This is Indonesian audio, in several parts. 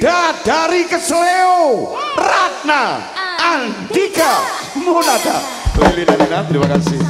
Bidadari Kesleo Ratna Andika Munada. Lili Dalina terima kasih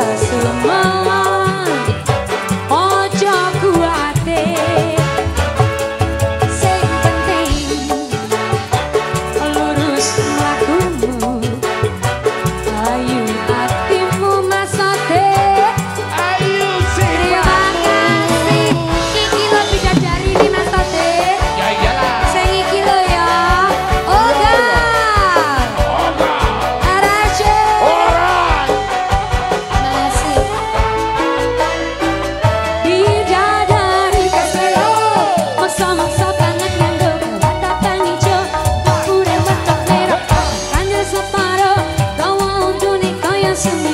rasa Listen.